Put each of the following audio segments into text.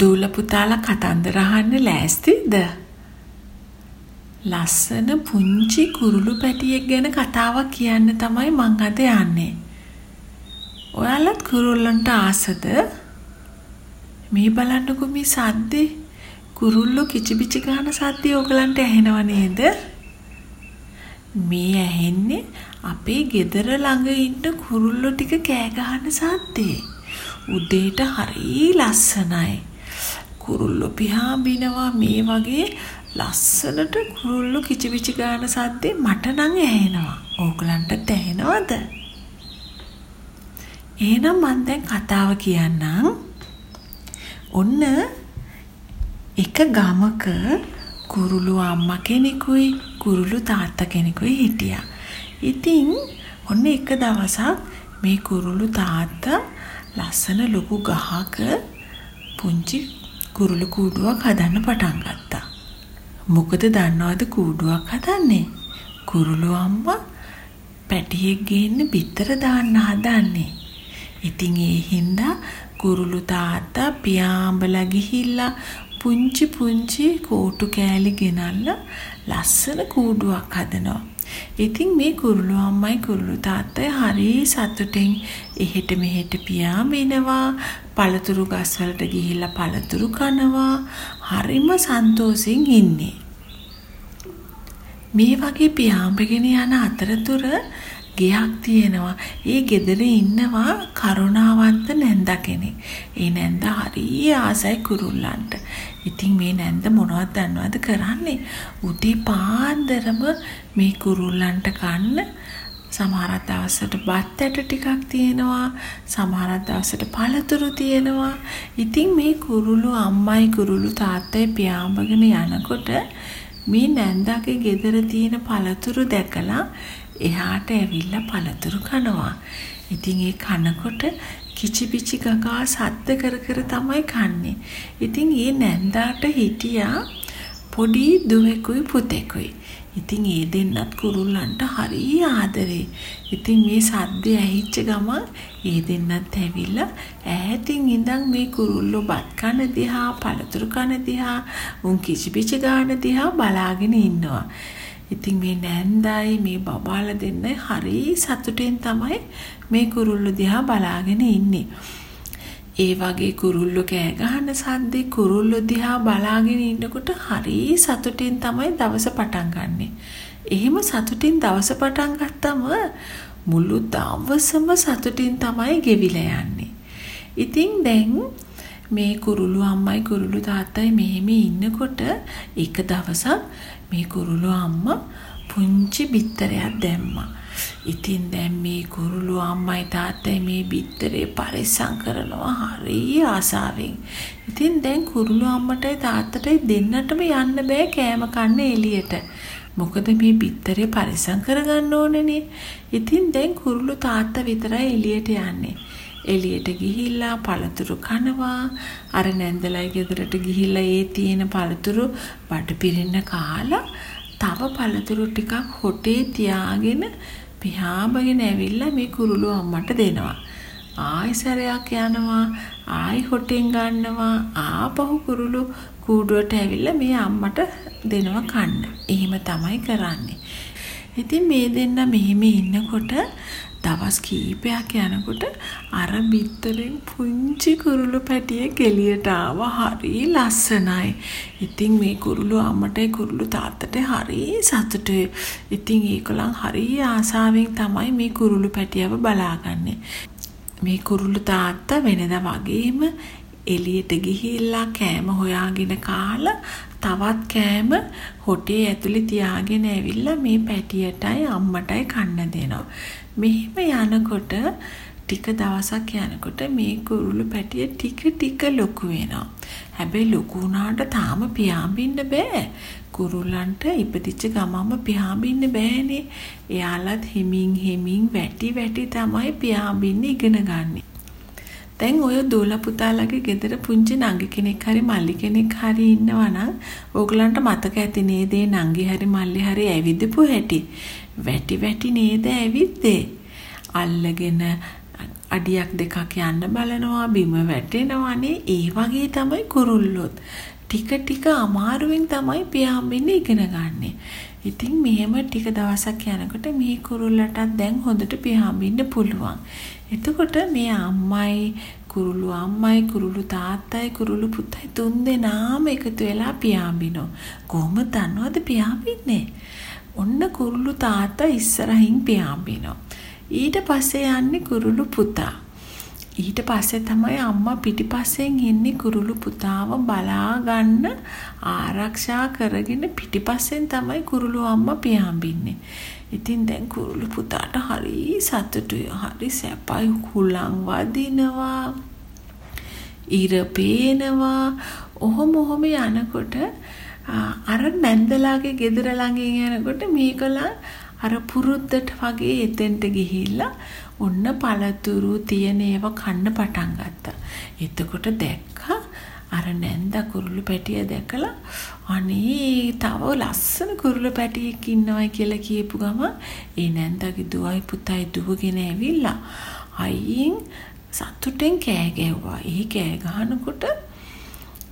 දූල පුතාලා කතන්දර අහන්න ලෑස්තිද? ලස්සන පුංචි කුරුළු පැටියෙක් ගැන කතාවක් කියන්න තමයි මං අද යන්නේ. ඔයාලත් කුරුල්ලන්ට ආසද? මේ බලන්නකෝ මේ සද්දේ. කුරුල්ලෝ කිචිබිචි ගාන සද්දේ ඕගලන්ට ඇහෙනව නේද? මේ ඇහෙන්නේ අපේ ගෙදර ළඟ ඉන්න කුරුල්ලෝ ටික කෑ ගහන සද්දේ. උදේට හරි ලස්සනයි. කුරුල්ලෝ පිහා බිනවා මේ වගේ ලස්සනට කුරුල්ලෝ කිචිවිචි ගාන සද්දේ මට නම් ඇහෙනවා. ඕගලන්ට ඇහෙනවද? එහෙනම් මම දැන් කතාව කියන්නම්. ඔන්න එක ගමක කුරුළු අම්මා කෙනෙකුයි කුරුළු තාත්තා කෙනෙකුයි හිටියා. ඉතින් ඔන්න එක දවසක් මේ කුරුළු තාත්තා ලස්සන ලොකු ගහක පුංචි කුරුළු කූඩුවක් හදන්න පටන් ගත්තා. මොකද දන්නවද කූඩුවක් හදන්නේ? කුරුළු අම්මා පැටියෙක් ගේන්න බිත්තර දාන්න හදන්නේ. ඉතින් ඒ හින්දා කුරුළු තාත්තා පියාඹලා ගිහිල්ලා පුංචි පුංචි කෝටු කෑලි ගෙනල්ලා ලස්සන කූඩුවක් හදනවා. ඉතින් මේ කුරුළු අම්මයි කුරුළු තාත්තයි හරි සතුටින් එහෙට මෙහෙට පියාඹිනවා පළතුරු ගස්වලට ගිහිල්ලා පළතුරු කනවා හරිම සන්තෝෂෙන් ඉන්නේ. මේ වගේ පියාඹගෙන යන අතරතුර ගෙයක් තියෙනවා. ඒ ගෙදර ඉන්නවා කරුණාවන්ත නැන්ද කෙනෙක්. ඒ නැන්ද හරිය ආසයි කුරුල්ලන්ට. ඉතින් මේ නැන්ද මොනවද දන්නවද කරන්නේ? උදේ පාන්දරම මේ කුරුල්ලන්ට කන්න සමහරක් දවසට බත් ඇට ටිකක් තියෙනවා සමහරක් දවසට පළතුරු තියෙනවා ඉතින් මේ කුරුළු අම්මයි කුරුළු තාත්තයි පියාඹගෙන යනකොට මේ නැන්දාගේ ගෙදර තියෙන පළතුරු දැකලා එහාට ඇවිල්ලා පළතුරු කනවා. ඉතින් ඒ කනකොට කිචිපිචි ගගා සද්ද කර කර තමයි කන්නේ. ඉතින් ඒ නැන්දාට හිටියා පොඩි දුවෙකුයි පුතෙකුයි. ඉතින් ඒ දෙන්නත් කුරුල්ලන්ට හරි ආදරේ. ඉතින් මේ සද්දේ ඇහිච්ච ගමන් ඒ දෙන්නත් ඇවිල්ලා ඈතින් ඉඳන් මේ කුරුල්ලෝ බත් කන දිහා, පළතුරු කන දිහා, උන් කිචිපිචි ගාන දිහා බලාගෙන ඉන්නවා. ඉතින් මේ නැන්දයි මේ බබාලා දෙන්නයි හරි සතුටෙන් තමයි මේ කුරුල්ලෝ දිහා බලාගෙන ඉන්නේ. ඒ වගේ කුරුල්ලෝ කෑ ගහන සද්දේ කුරුල්ලෝ දිහා බලාගෙන ඉන්නකොට හරි සතුටින් තමයි දවස පටන් ගන්නෙ. එහෙම සතුටින් දවස පටන් ගත්තම මුළු දවසම සතුටින් තමයි ගෙවිලා යන්නේ. ඉතින් දැන් මේ කුරුළු අම්මයි කුරුළු තාත්තයි මෙහෙම ඉන්නකොට එක දවසක් මේ කුරුළු අම්මා පුංචි බිත්තරයක් දැම්මා. ඉතින් දැන් මේ කුරුළු අම්මයි තාත්තයි මේ බිත්තරේ පරිස්සම් කරනවා හරි ආසාවෙන්. ඉතින් දැන් කුරුළු අම්මටයි තාත්තටයි දෙන්නටම යන්න බෑ කෑම කන්න එළියට. මොකද මේ බිත්තරේ පරිස්සම් කරගන්න ඕනේනේ. ඉතින් දැන් කුරුළු තාත්තා විතරයි එළියට යන්නේ. එළියට ගිහිල්ලා පළතුරු කනවා අර නැන්දලයි ගෙදරට ගිහිල්ලා ඒ තියෙන පළතුරු බඩ පිරෙන්න කාලා තව පළතුරු ටිකක් හොටේ තියාගෙන පිහාඹගෙන ඇවිල්ලා මේ කුරුළු අම්මට දෙනවා. ආයි සැරයක් යනවා ආයි හොටෙන් ගන්නවා ආපහු කුරුළු කූඩුවට ඇවිල්ලා මේ අම්මට දෙනවා කන්න. එහෙම තමයි කරන්නේ. ඉතින් මේ දෙන්න මෙහෙම ඉන්නකොට දවස් කීපයක් යනකොට අර බිත්තරෙන් පුංචි කුරුළු පැටියෙක් එළියට ආවා හරි ලස්සනයි. ඉතින් මේ කුරුළු අම්මටයි කුරුළු තාත්තට හරි සතුටුයි. ඉතින් ඒගොල්ලන් හරි ආසාවෙන් තමයි මේ කුරුළු පැටියව බලාගන්නේ. මේ කුරුළු තාත්තා වෙනදා වගේම එළියට ගිහිල්ලා කෑම හොයාගෙන කාලා තවත් කෑම හොටේ ඇතුලේ තියාගෙන ඇවිල්ලා මේ පැටියටයි අම්මටයි කන්න දෙනවා. මෙහෙම යනකොට ටික දවසක් යනකොට මේ කුරුළු පැටිය ටික ටික ලොකු වෙනවා. හැබැයි ලොකු වුණාට තාම පියාඹින්න බෑ. කුරුල්ලන්ට ඉපදිච්ච ගමම පියාඹින්න බෑනේ. එයාලත් හිමින් හිමින් වැටි වැටි තමයි පියාඹින්න ඉගෙන ගන්නේ. දැන් ඔය දූල පුතාලගේ ගෙදර පුංචි නංගි කෙනෙක් හරි මල්ලි කෙනෙක් හරි ඉන්නවා නම් ඕගලන්ට මතක ඇති නේද නංගි හරි මල්ලි හරි ඇවිදපු හැටි. වැටි වැටි නේද ඇවිද්දේ. අල්ලගෙන අඩියක් දෙකක් යන්න බලනවා බිම වැටෙනවානේ ඒ වගේ තමයි කුරුල්ලොත් ටික ටික අමාරුවෙන් තමයි පියාඹෙන්න ඉගෙන ගන්නෙ. ඉතින් මෙහෙම ටික දවසක් යනකොට මේ කුරුල්ලටත් දැන් හොඳට පියාඹින්න පුළුවන්. එතකොට මේ අම්මයි කුරුළු අම්මයි කුරුළු තාත්තයි කුරුළු පුතයි තුන් දෙනාම එකතු වෙලා පියාඹිනෝ. කොහොමද දන්නවද පියාඹින්නේ? ඔන්න කුරුළු තාත්තා ඉස්සරහින් පියාඹිනෝ. ඊට පස්සේ යන්නේ කුරුළු පුතා. ඊට පස්සේ තමයි අම්මා පිටිපස්සෙන් ඉන්නේ කුරුළු පුතාව බලා ගන්න ආරක්ෂා කරගෙන පිටිපස්සෙන් තමයි කුරුළු අම්මා පියාඹින්නේ. ඉතින් දැන් කුරුළු පුතාට හරි සතුටුයි. හරි සැපයි කුලං වදිනවා. ඉර පේනවා. ඔහොම ඔහොම යනකොට අර නැන්දලාගේ ගෙදර ළඟින් යනකොට මේකලා අර පුරුද්දට වගේ එතෙන්ට ගිහිල්ලා ඔන්න පළතුරු තියෙන ඒවා කන්න පටන් ගත්තා. එතකොට දැක්කා අර නැන්ද කුරුළු පැටිය දැකලා අනේ තව ලස්සන කුරුළු පැටියෙක් ඉන්නවයි කියලා කියපු ගම ඒ නැන්දගේ දුවයි පුතයි දුවගෙන ඇවිල්ලා අයියෙන් සතුටෙන් කෑ ගැව්වා. ඒ කෑ ගහනකොට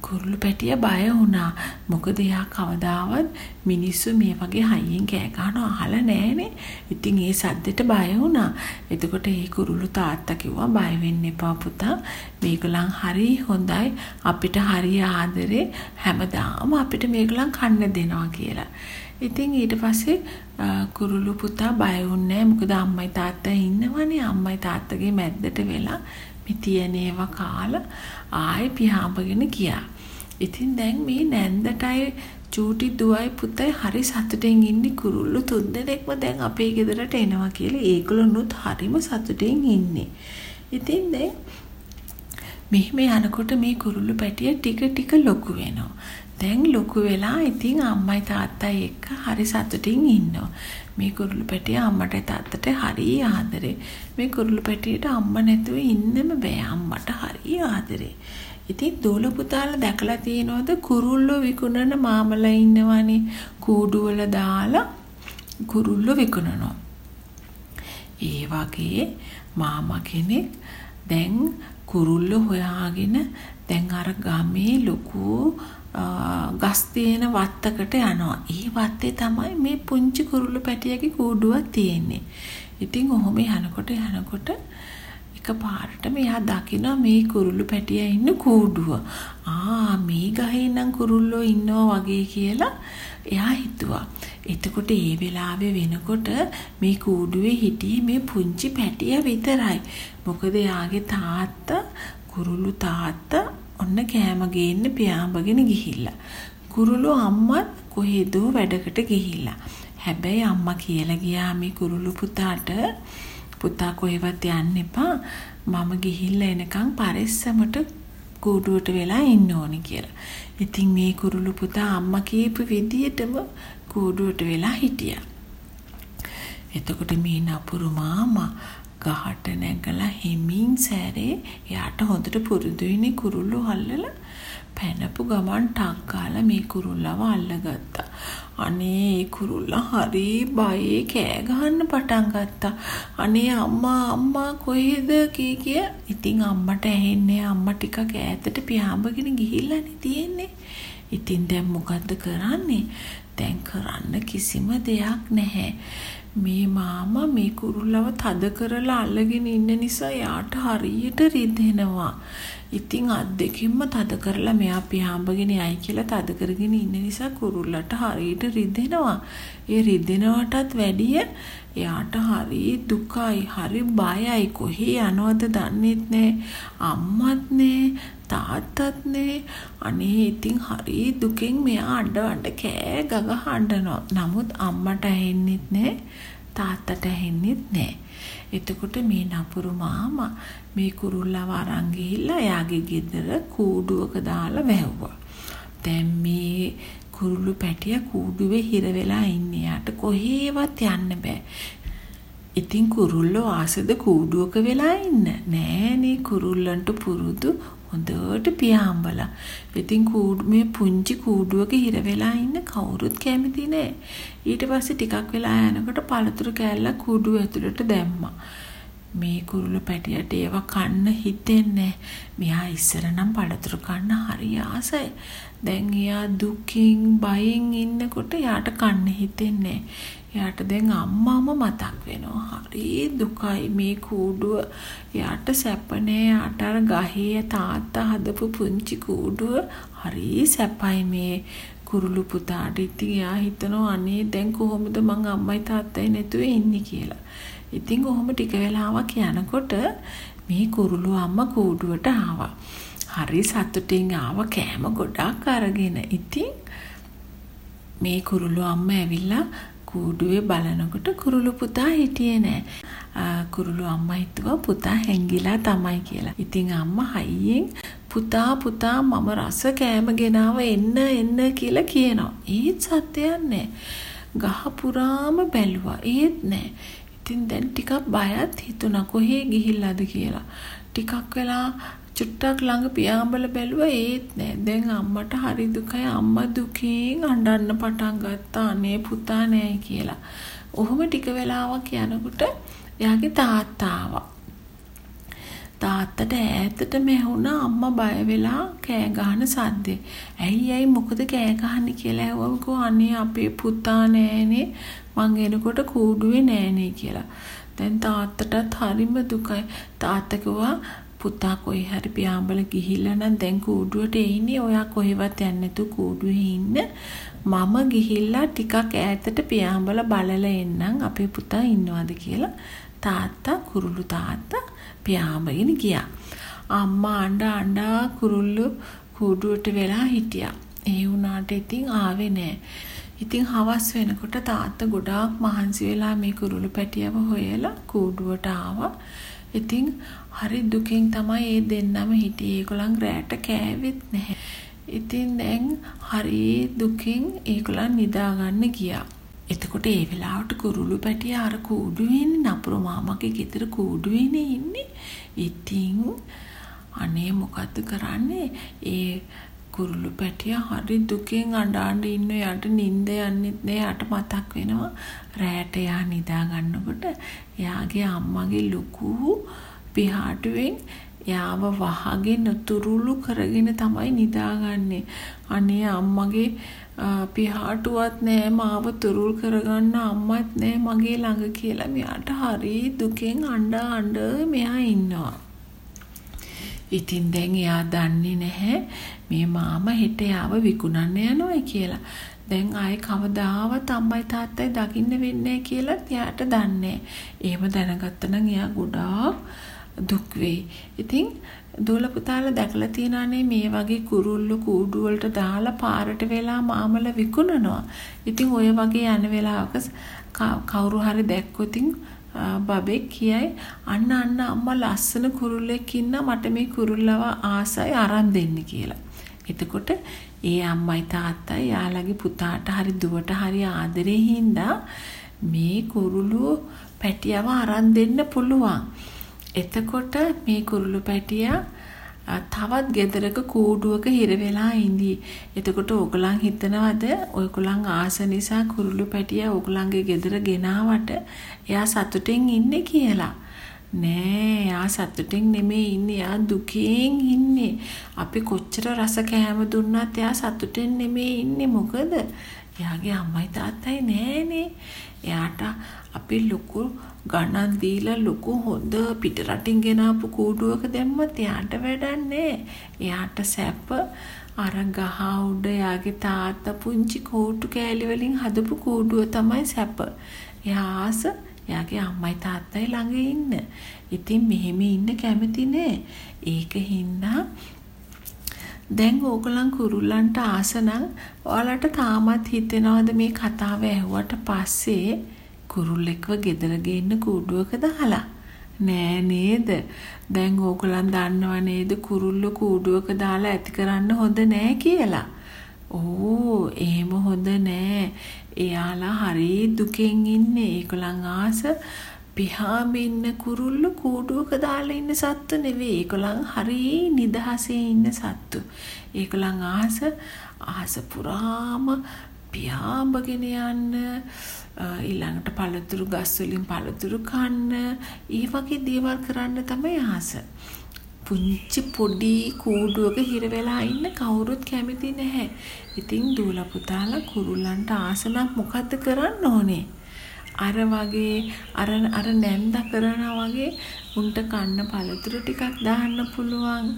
කුරුළු පැටිය බය වුණා. මොකද එයා කවදාවත් මිනිස්සු මේ වගේ හයියෙන් කෑ ගහනවා අහලා නැහනේ. ඉතින් ඒ සද්දෙට බය වුණා. එතකොට ඒ කුරුළු තාත්තා කිව්වා බය වෙන්න එපා පුතා. මේගොල්ලන් හරි හොඳයි. අපිට හරි ආදරේ හැමදාම අපිට මේගොල්ලන් කන්න දෙනවා කියලා. ඉතින් ඊට පස්සේ කුරුළු පුතා බය වුණේ මොකද අම්මයි තාත්තා ඉන්නවනේ අම්මයි තාත්තගේ මැද්දට වෙලා මේ තියෙන ඒවා කාලා ආයෙ පියාඹගෙන ගියා. ඉතින් දැන් මේ නැන්දටයි චූටි දුවයි පුතයි හරි සතුටෙන් ඉන්නේ කුරුල්ලු තුන්දෙනෙක්ම දැන් අපේ ගෙදරට එනවා කියලා ඒගොල්ලොනුත් හරිම සතුටෙන් ඉන්නේ. ඉතින් දැන් මෙහෙම යනකොට මේ කුරුල්ලු පැටිය ටික ටික ලොකු වෙනවා. දැන් ලොකු වෙලා ඉතින් අම්මයි තාත්තයි එක්ක හරි සතුටින් ඉන්නවා. මේ කුරුළු පැටිය අම්මට තාත්තට හරි ආදරේ. මේ කුරුළු පැටියට අම්මා නැතුව ඉන්නම බෑ. අම්මට හරි ආදරේ. ඉතින් දූල පුතාලා දැකලා තියෙනවද කුරුල්ලෝ විකුණන මාමලා ඉන්නවනේ කූඩුවල දාලා කුරුල්ලෝ විකුණනවා. ඒ වගේ මාමා කෙනෙක් දැන් කුරුල්ලෝ හොයාගෙන දැන් අර ගමේ ලොකු ගස් තියෙන වත්තකට යනවා. ඒ වත්තේ තමයි මේ පුංචි කුරුල්ලෝ පැටියගේ කූඩුවක් තියෙන්නේ. ඉතින් ඔහොම යනකොට යනකොට එකපාරට මෙයා දකිනවා මේ කුරුළු පැටියා ඉන්න කූඩුව. ආ මේ ගහේ නම් කුරුල්ලෝ ඉන්නවා වගේ කියලා එයා හිතුවා. එතකොට ඒ වෙලාවේ වෙනකොට මේ කූඩුවේ හිටියේ මේ පුංචි පැටියා විතරයි. මොකද එයාගේ තාත්තා කුරුළු තාත්තා ඔන්න කෑම ගේන්න පියාඹගෙන ගිහිල්ලා. කුරුළු අම්මත් කොහෙදෝ වැඩකට ගිහිල්ලා. හැබැයි අම්මා කියලා ගියා මේ කුරුළු පුතාට පුතා කොහෙවත් යන්න එපා. මම ගිහිල්ලා එනකන් පරිස්සමට කූඩුවට වෙලා ඉන්න ඕනි කියලා. ඉතින් මේ කුරුළු පුතා අම්මා කියපු විදියටම කූඩුවට වෙලා හිටියා. එතකොට මේ නපුරු මාමා ගහට නැගලා හිමින් සැරේ එයාට හොඳට පුරුදුයිනේ කුරුල්ලෝ අල්ලලා පැනපු ගමන් ටක් ගාලා මේ කුරුල්ලව අල්ලගත්තා. අනේ ඒ කුරුල්ලා හරි බයේ කෑ ගහන්න පටන් ගත්තා. අනේ අම්මා අම්මා කොහෙද කී කිය. ඉතින් අම්මට ඇහෙන්නේ අම්මා ටිකක් ඈතට පියාඹගෙන ගිහිල්ලානේ තියෙන්නේ. ඉතින් දැන් මොකද්ද කරන්නේ? දැන් කරන්න කිසිම දෙයක් නැහැ. මේ මාමා මේ කුරුල්ලව තද කරලා අල්ලගෙන ඉන්න නිසා යාට හරියට රිදෙනවා. ඉතින් අත් දෙකින්ම තද කරලා මෙයා පියාඹගෙන යයි කියලා තද කරගෙන ඉන්න නිසා කුරුල්ලට හරියට රිදෙනවා. ඒ රිදෙනවටත් වැඩිය එයාට හරි දුකයි, හරි බයයි. කොහේ යනවද දන්නෙත් නෑ. අම්මත් නෑ, තාත්තත් නෑ. අනේ ඉතින් හරි දුකෙන් මෙයා අඬ අඬ කෑ ගග හඬනවා. නමුත් අම්මට ඇහෙන්නෙත් නෑ, තාත්තට ඇහෙන්නෙත් නෑ. එතකොට මේ නපුරු මාමා මේ කුරුල්ලව අරන් ගිහිල්ලා එයාගේ ගෙදර කූඩුවක දාලා වැහුවා. දැන් මේ කුරුළු පැටිය කූඩුවේ හිර වෙලා ඉන්නේ. යාට කොහේවත් යන්න බෑ. ඉතින් කුරුල්ලෝ ආසද කූඩුවක වෙලා ඉන්න. නෑනේ කුරුල්ලන්ට පුරුදු හොඳට පියාඹලා. ඉතින් කූඩු මේ පුංචි කූඩුවක හිර වෙලා ඉන්න කවුරුත් කැමති නෑ. ඊට පස්සේ ටිකක් වෙලා යනකොට පළතුරු කෑල්ලක් කූඩුව ඇතුළට දැම්මා. මේ කුරුළු පැටියට ඒව කන්න හිතෙන්නේ මෙයා ඉස්සර නම් පළතුරු කන්න හරි ආසයි. දැන් එයා දුකින් බයෙන් ඉන්නකොට යාට කන්න හිතෙන්නේ එයාට දැන් අම්මාම මතක් වෙනවා. හරි දුකයි මේ කූඩුව. එයාට සැප නෑ. යාට අර ගහේ තාත්තා හදපු පුංචි කූඩුව හරි සැපයි මේ කුරුළු පුතාට. ඉතින් එයා හිතනවා අනේ දැන් කොහොමද මං අම්මයි තාත්තයි නැතුව ඉන්නේ කියලා. ඉතින් ඔහොම ටික වෙලාවක් යනකොට මේ කුරුළු අම්මා කූඩුවට ආවා. හරි සතුටින් ආව කෑම ගොඩක් අරගෙන. ඉතින් මේ කුරුළු අම්මා ඇවිල්ලා කූඩුවේ බලනකොට කුරුළු පුතා හිටියේ නෑ. කුරුළු අම්මා හිතුවා පුතා හැංගිලා තමයි කියලා. ඉතින් අම්මා හයියෙන් පුතා පුතා මම රස කෑම ගෙනාව එන්න එන්න කියලා කියනවා. ඒත් සත්‍යයක් නෑ. ගහ පුරාම බැලුවා. ඒත් නෑ. ඉතින් දැන් ටිකක් බයත් හිතුණා කොහේ ගිහිල්ලාද කියලා. ටිකක් වෙලා චුට්ටක් ළඟ පියාඹල බැලුවා ඒත් නෑ. දැන් අම්මට හරි දුකයි අම්මා දුකෙන් අඬන්න පටන් ගත්තා. අනේ පුතා නෑ කියලා. ඔහොම ටික වෙලාවක් යනකොට එයාගේ තාත්තා ආවා. තාත්තට ඈතට මෙහුණා අම්මා බය වෙලා කෑ ගහන සද්දේ. ඇයි ඇයි මොකද කෑ ගහන්නේ කියලා ඇහුවම අනේ අපේ පුතා නෑනේ මං එනකොට කූඩුවේ නෑනේ කියලා. දැන් තාත්තටත් හරිම දුකයි. තාත්තා කිව්වා පුතා කොයි හරි පියාඹල ගිහිල්ලා නම් දැන් කූඩුවට එන්නේ ඔයා කොහෙවත් යන්නේ නැතු කූඩුවේ ඉන්න මම ගිහිල්ලා ටිකක් ඈතට පියාඹල බලලා එන්නම් අපේ පුතා ඉන්නවද කියලා. තාත්තා කුරුළු තාත්තා පියාඹගෙන ගියා. අම්මා අඬ අඬා කුරුල්ලු කූඩුවට වෙලා හිටියා. ඒ වුණාට ඉතින් ආවේ නෑ. ඉතින් හවස් වෙනකොට තාත්තා ගොඩාක් මහන්සි වෙලා මේ කුරුළු පැටියව හොයලා කූඩුවට ආවා ඉතින් හරි දුකින් තමයි ඒ දෙන්නම හිටියේ. ඒගොල්ලන් රැට කෑවෙත් නැහැ. ඉතින් දැන් හරි දුකින් ඒගොල්ලන් නිදා ගන්න ගියා. එතකොට ඒ වෙලාවට කුරුළු පැටිය අර කූඩුවේ ඉන්නේ නපුරු මාමගේ ගෙදර කූඩුවේනේ ඉන්නේ. ඉතින් අනේ මොකද්ද කරන්නේ? ඒ කුරුළු පැටිය හරි දුකෙන් අඬ අඬ ඉන්න යට නිින්ද යන්නෙත් නෑ යට මතක් වෙනවා රෑට එයා නිදා ගන්නකොට එයාගේ අම්මගේ ලොකු පිහාටුවෙන් යාව වහගෙන තුරුළු කරගෙන තමයි නිදාගන්නේ. අනේ අම්මගේ පිහාටුවත් නෑ මාව තුරුල් කරගන්න අම්මත් නෑ මගේ ළඟ කියලා මෙයාට හරි දුකෙන් අඬ අඬ මෙයා ඉන්නවා. ඉතින් දැන් එයා දන්නේ නැහැ මේ මාමා හෙට යාව විකුණන්න යනවායි කියලා. දැන් ආයේ කවදාවත් අම්මයි තාත්තයි දකින්න වෙන්නේ කියලා එයාට දන්නේ. එහෙම දැනගත්තා නම් එයා ගොඩාක් දුක් වෙයි. ඉතින් දූල පුතාලා දැකලා තියෙනානේ මේ වගේ කුරුල්ලු කූඩු වලට දාලා පාරට වෙලා මාමල විකුණනවා. ඉතින් ඔය වගේ යන වෙලාවක කවුරු හරි දැක්කොත් බබෙක් කියයි අන්න අන්න අම්මා ලස්සන කුරුල්ලෙක් ඉන්න මට මේ කුරුල්ලව ආසයි අරන් දෙන්න කියලා. එතකොට ඒ අම්මයි තාත්තයි යාළගේ පුතාට හරි දුවට හරි ආදරේ හින්දා මේ කුරුළු පැටියව අරන් දෙන්න පුළුවන්. එතකොට මේ කුරුළු පැටියා තවත් ගෙදරක කූඩුවක හිර වෙලා ඉඳී. එතකොට ඕගොල්ලන් හිතනවද ඔයගොල්ලන් ආස නිසා කුරුළු පැටියා ඕගොල්ලන්ගේ ගෙදර ගෙනාවට එයා සතුටින් ඉන්නේ කියලා. නෑ එයා සතුටින් නෙමෙයි ඉන්නේ එයා දුකෙන් ඉන්නේ. අපි කොච්චර රස කෑම දුන්නත් එයා සතුටින් නෙමෙයි ඉන්නේ මොකද? එයාගේ අම්මයි තාත්තයි නෑනේ. එයාට අපි ලොකු ගණන් දීලා ලොකු හොඳ පිට රටින් ගෙනාපු කූඩුවක දැම්මත් එයාට වැඩක් එයාට සැප අර ගහ උඩ යාගේ තාත්තා පුංචි කෝටු කෑලි වලින් හදපු කූඩුව තමයි සැප. එයා ආස එයාගේ අම්මයි තාත්තයි ළඟ ඉන්න. ඉතින් මෙහෙම ඉන්න කැමති නෑ. ඒක හින්දා දැන් ඕගොල්ලන් කුරුල්ලන්ට ආස නම් ඔයාලට තාමත් හිතෙනවද මේ කතාව ඇහුවට පස්සේ කුරුල්ලෙක්ව ගෙදර ගේන්න කූඩුවක දාලා? නෑ නේද? දැන් ඕගොල්ලන් දන්නව නේද කුරුල්ල කූඩුවක දාලා ඇති කරන්න හොඳ නෑ කියලා. ඕ එහෙම හොඳ නෑ. එයාලා හරි දුකෙන් ඉන්නේ. ඒගොල්ලන් ආස පිහාම ඉන්න කුරුල්ල කූඩුවක දාලා ඉන්න සත්තු නෙවෙයි. ඒගොල්ලන් හරි නිදහසේ ඉන්න සත්තු. ඒගොල්ලන් ආස ආස පුරාම පියාඹගෙන යන්න ඊළඟට පළතුරු ගස් වලින් පළතුරු කන්න ඒ වගේ දේවල් කරන්න තමයි ආස. පුංචි පොඩි කූඩුවක හිර වෙලා ඉන්න කවුරුත් කැමති නැහැ. ඉතින් දූලා පුතාලා කුරුල්ලන්ට ආස නම් මොකද්ද කරන්න ඕනේ? අර වගේ අර අර නැන්ද කරනා වගේ උන්ට කන්න පළතුරු ටිකක් දාන්න පුළුවන්.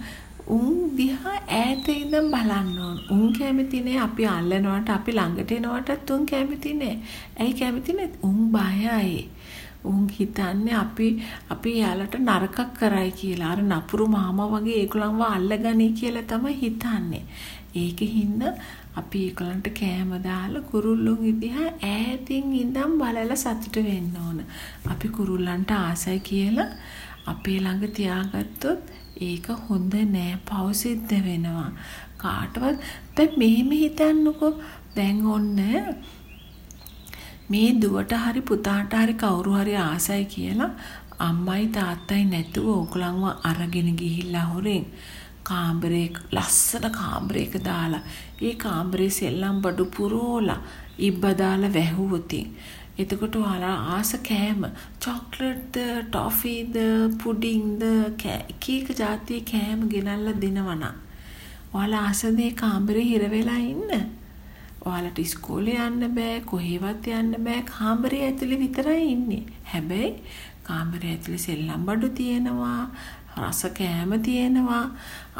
උන් දිහා ඈත ඉඳන් බලන්න ඕන. උන් කැමති නෑ අපි අල්ලනවට අපි ළඟට එනවටත් උන් කැමති නෑ. ඇයි කැමති නෑ? උන් බයයි. උන් හිතන්නේ අපි අපි යාලට නරකක් කරයි කියලා. අර නපුරු මාමා වගේ ඒගොල්ලන්ව අල්ලගනි කියලා තමයි හිතන්නේ. ඒකෙහිඳ අපි ඒගොල්ලන්ට කෑම දාලා කුරුල්ලුන් ඉදිහා ඈතින් ඉඳන් බලලා සතුට වෙන්න ඕන. අපි කුරුල්ලන්ට ආසයි කියලා අපේ ළඟ තියාගත්තොත් ඒක හොඳ නෑ පව් සිද්ධ වෙනවා. කාටවත් දැන් මෙහෙම හිතන්නකෝ දැන් ඔන්න මේ දුවට හරි පුතාට හරි කවුරු හරි ආසයි කියලා අම්මයි තාත්තයි නැතුව ඕගලන්ව අරගෙන ගිහිල්ලා හොරෙන් කාමරේ ලස්සන කාමරයක දාලා ඒ කාමරේ සෙල්ලම් බඩු පුරෝලා ඉබ්බ දාලා වැහුවොතින්. එතකොට ඔයාලා ආස කෑම. චොක්ලට්ද ටොෆීද පුඩින්ද එක එක જાතියේ කෑම ගෙනල්ලා දෙනවනම්. ඔයාලා ආසනේ කාමරේ හිර වෙලා ඉන්න. ඔයාලට ඉස්කෝලේ යන්න බෑ කොහෙවත් යන්න බෑ කාමරේ ඇතුලේ විතරයි ඉන්නේ. හැබැයි කාමරේ ඇතුලේ සෙල්ලම් බඩු තියෙනවා, රස කෑම තියෙනවා.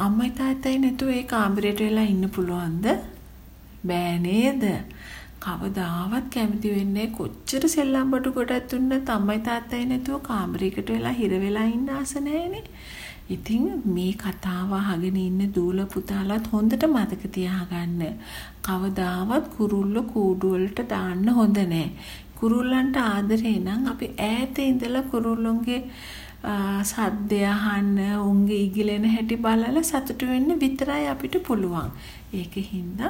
අම්මයි තාත්තයි නැතුව ඒ කාමරේට වෙලා ඉන්න පුළුවන්ද? බෑ නේද? කවදාවත් කැමති වෙන්නේ කොච්චර සෙල්ලම් බඩු කොටත් දුන්නත් අම්මයි තාත්තයි නැතුව කාමරයකට වෙලා හිර වෙලා ඉන්න ආස නැහැනේ. ඉතින් මේ කතාව අහගෙන ඉන්න දූල පුතාලත් හොඳට මතක තියාගන්න. කවදාවත් කුරුල්ල කූඩු වලට දාන්න හොඳ නෑ. කුරුල්ලන්ට ආදරේ නම් අපි ඈත ඉඳලා කුරුල්ලුන්ගේ සද්දය අහන්න, උන්ගේ ඉගිලෙන හැටි බලලා සතුටු වෙන්න විතරයි අපිට පුළුවන්. ඒකින්ද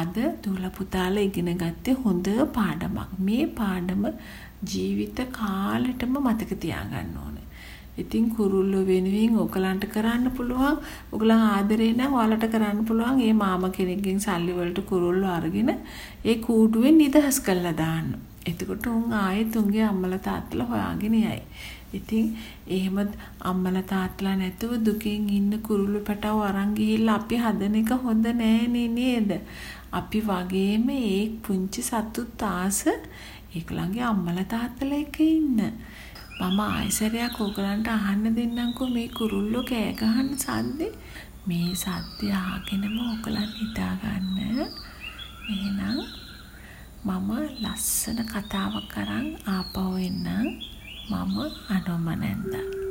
අද දූල පුතාලා ඉගෙන ගත්තේ හොඳ පාඩමක්. මේ පාඩම ජීවිත කාලෙටම මතක තියාගන්න ඕනේ. ඉතින් කුරුල්ලෝ වෙනුවෙන් ඔයගලන්ට කරන්න පුළුවන්. ඔයගලන් ආදරේ නම් ඔයාලට කරන්න පුළුවන්. ඒ මාමා කෙනෙක්ගෙන් සල්ලි වලට කුරුල්ලෝ අරගෙන ඒ කූඩුවෙන් නිදහස් කරලා දාන්න. එතකොට උන් ආයෙත් උන්ගේ අම්මලා තාත්තලා හොයාගෙන යයි. ඉතින් එහෙම අම්මලා තාත්තලා නැතුව දුකෙන් ඉන්න කුරුළු පැටව අරන් ගිහිල්ලා අපි හදන එක හොඳ නෑනේ නේද? අපි වගේම ඒ පුංචි සතුත් ආස ඒකලගේ අම්මලා තාත්තලා එක්ක ඉන්න. මම ආයිසරයක් ඕගලන්ට අහන්න දෙන්නම්කෝ මේ කුරුල්ලෝ කෑ ගහන සද්දේ. මේ සද්දය අහගෙනම ඕගලන් හිතාගන්න. එහෙනම් මම ලස්සන කතාවක් අරන් ආපහු එන්නම්. මම අනොම නැන්දා.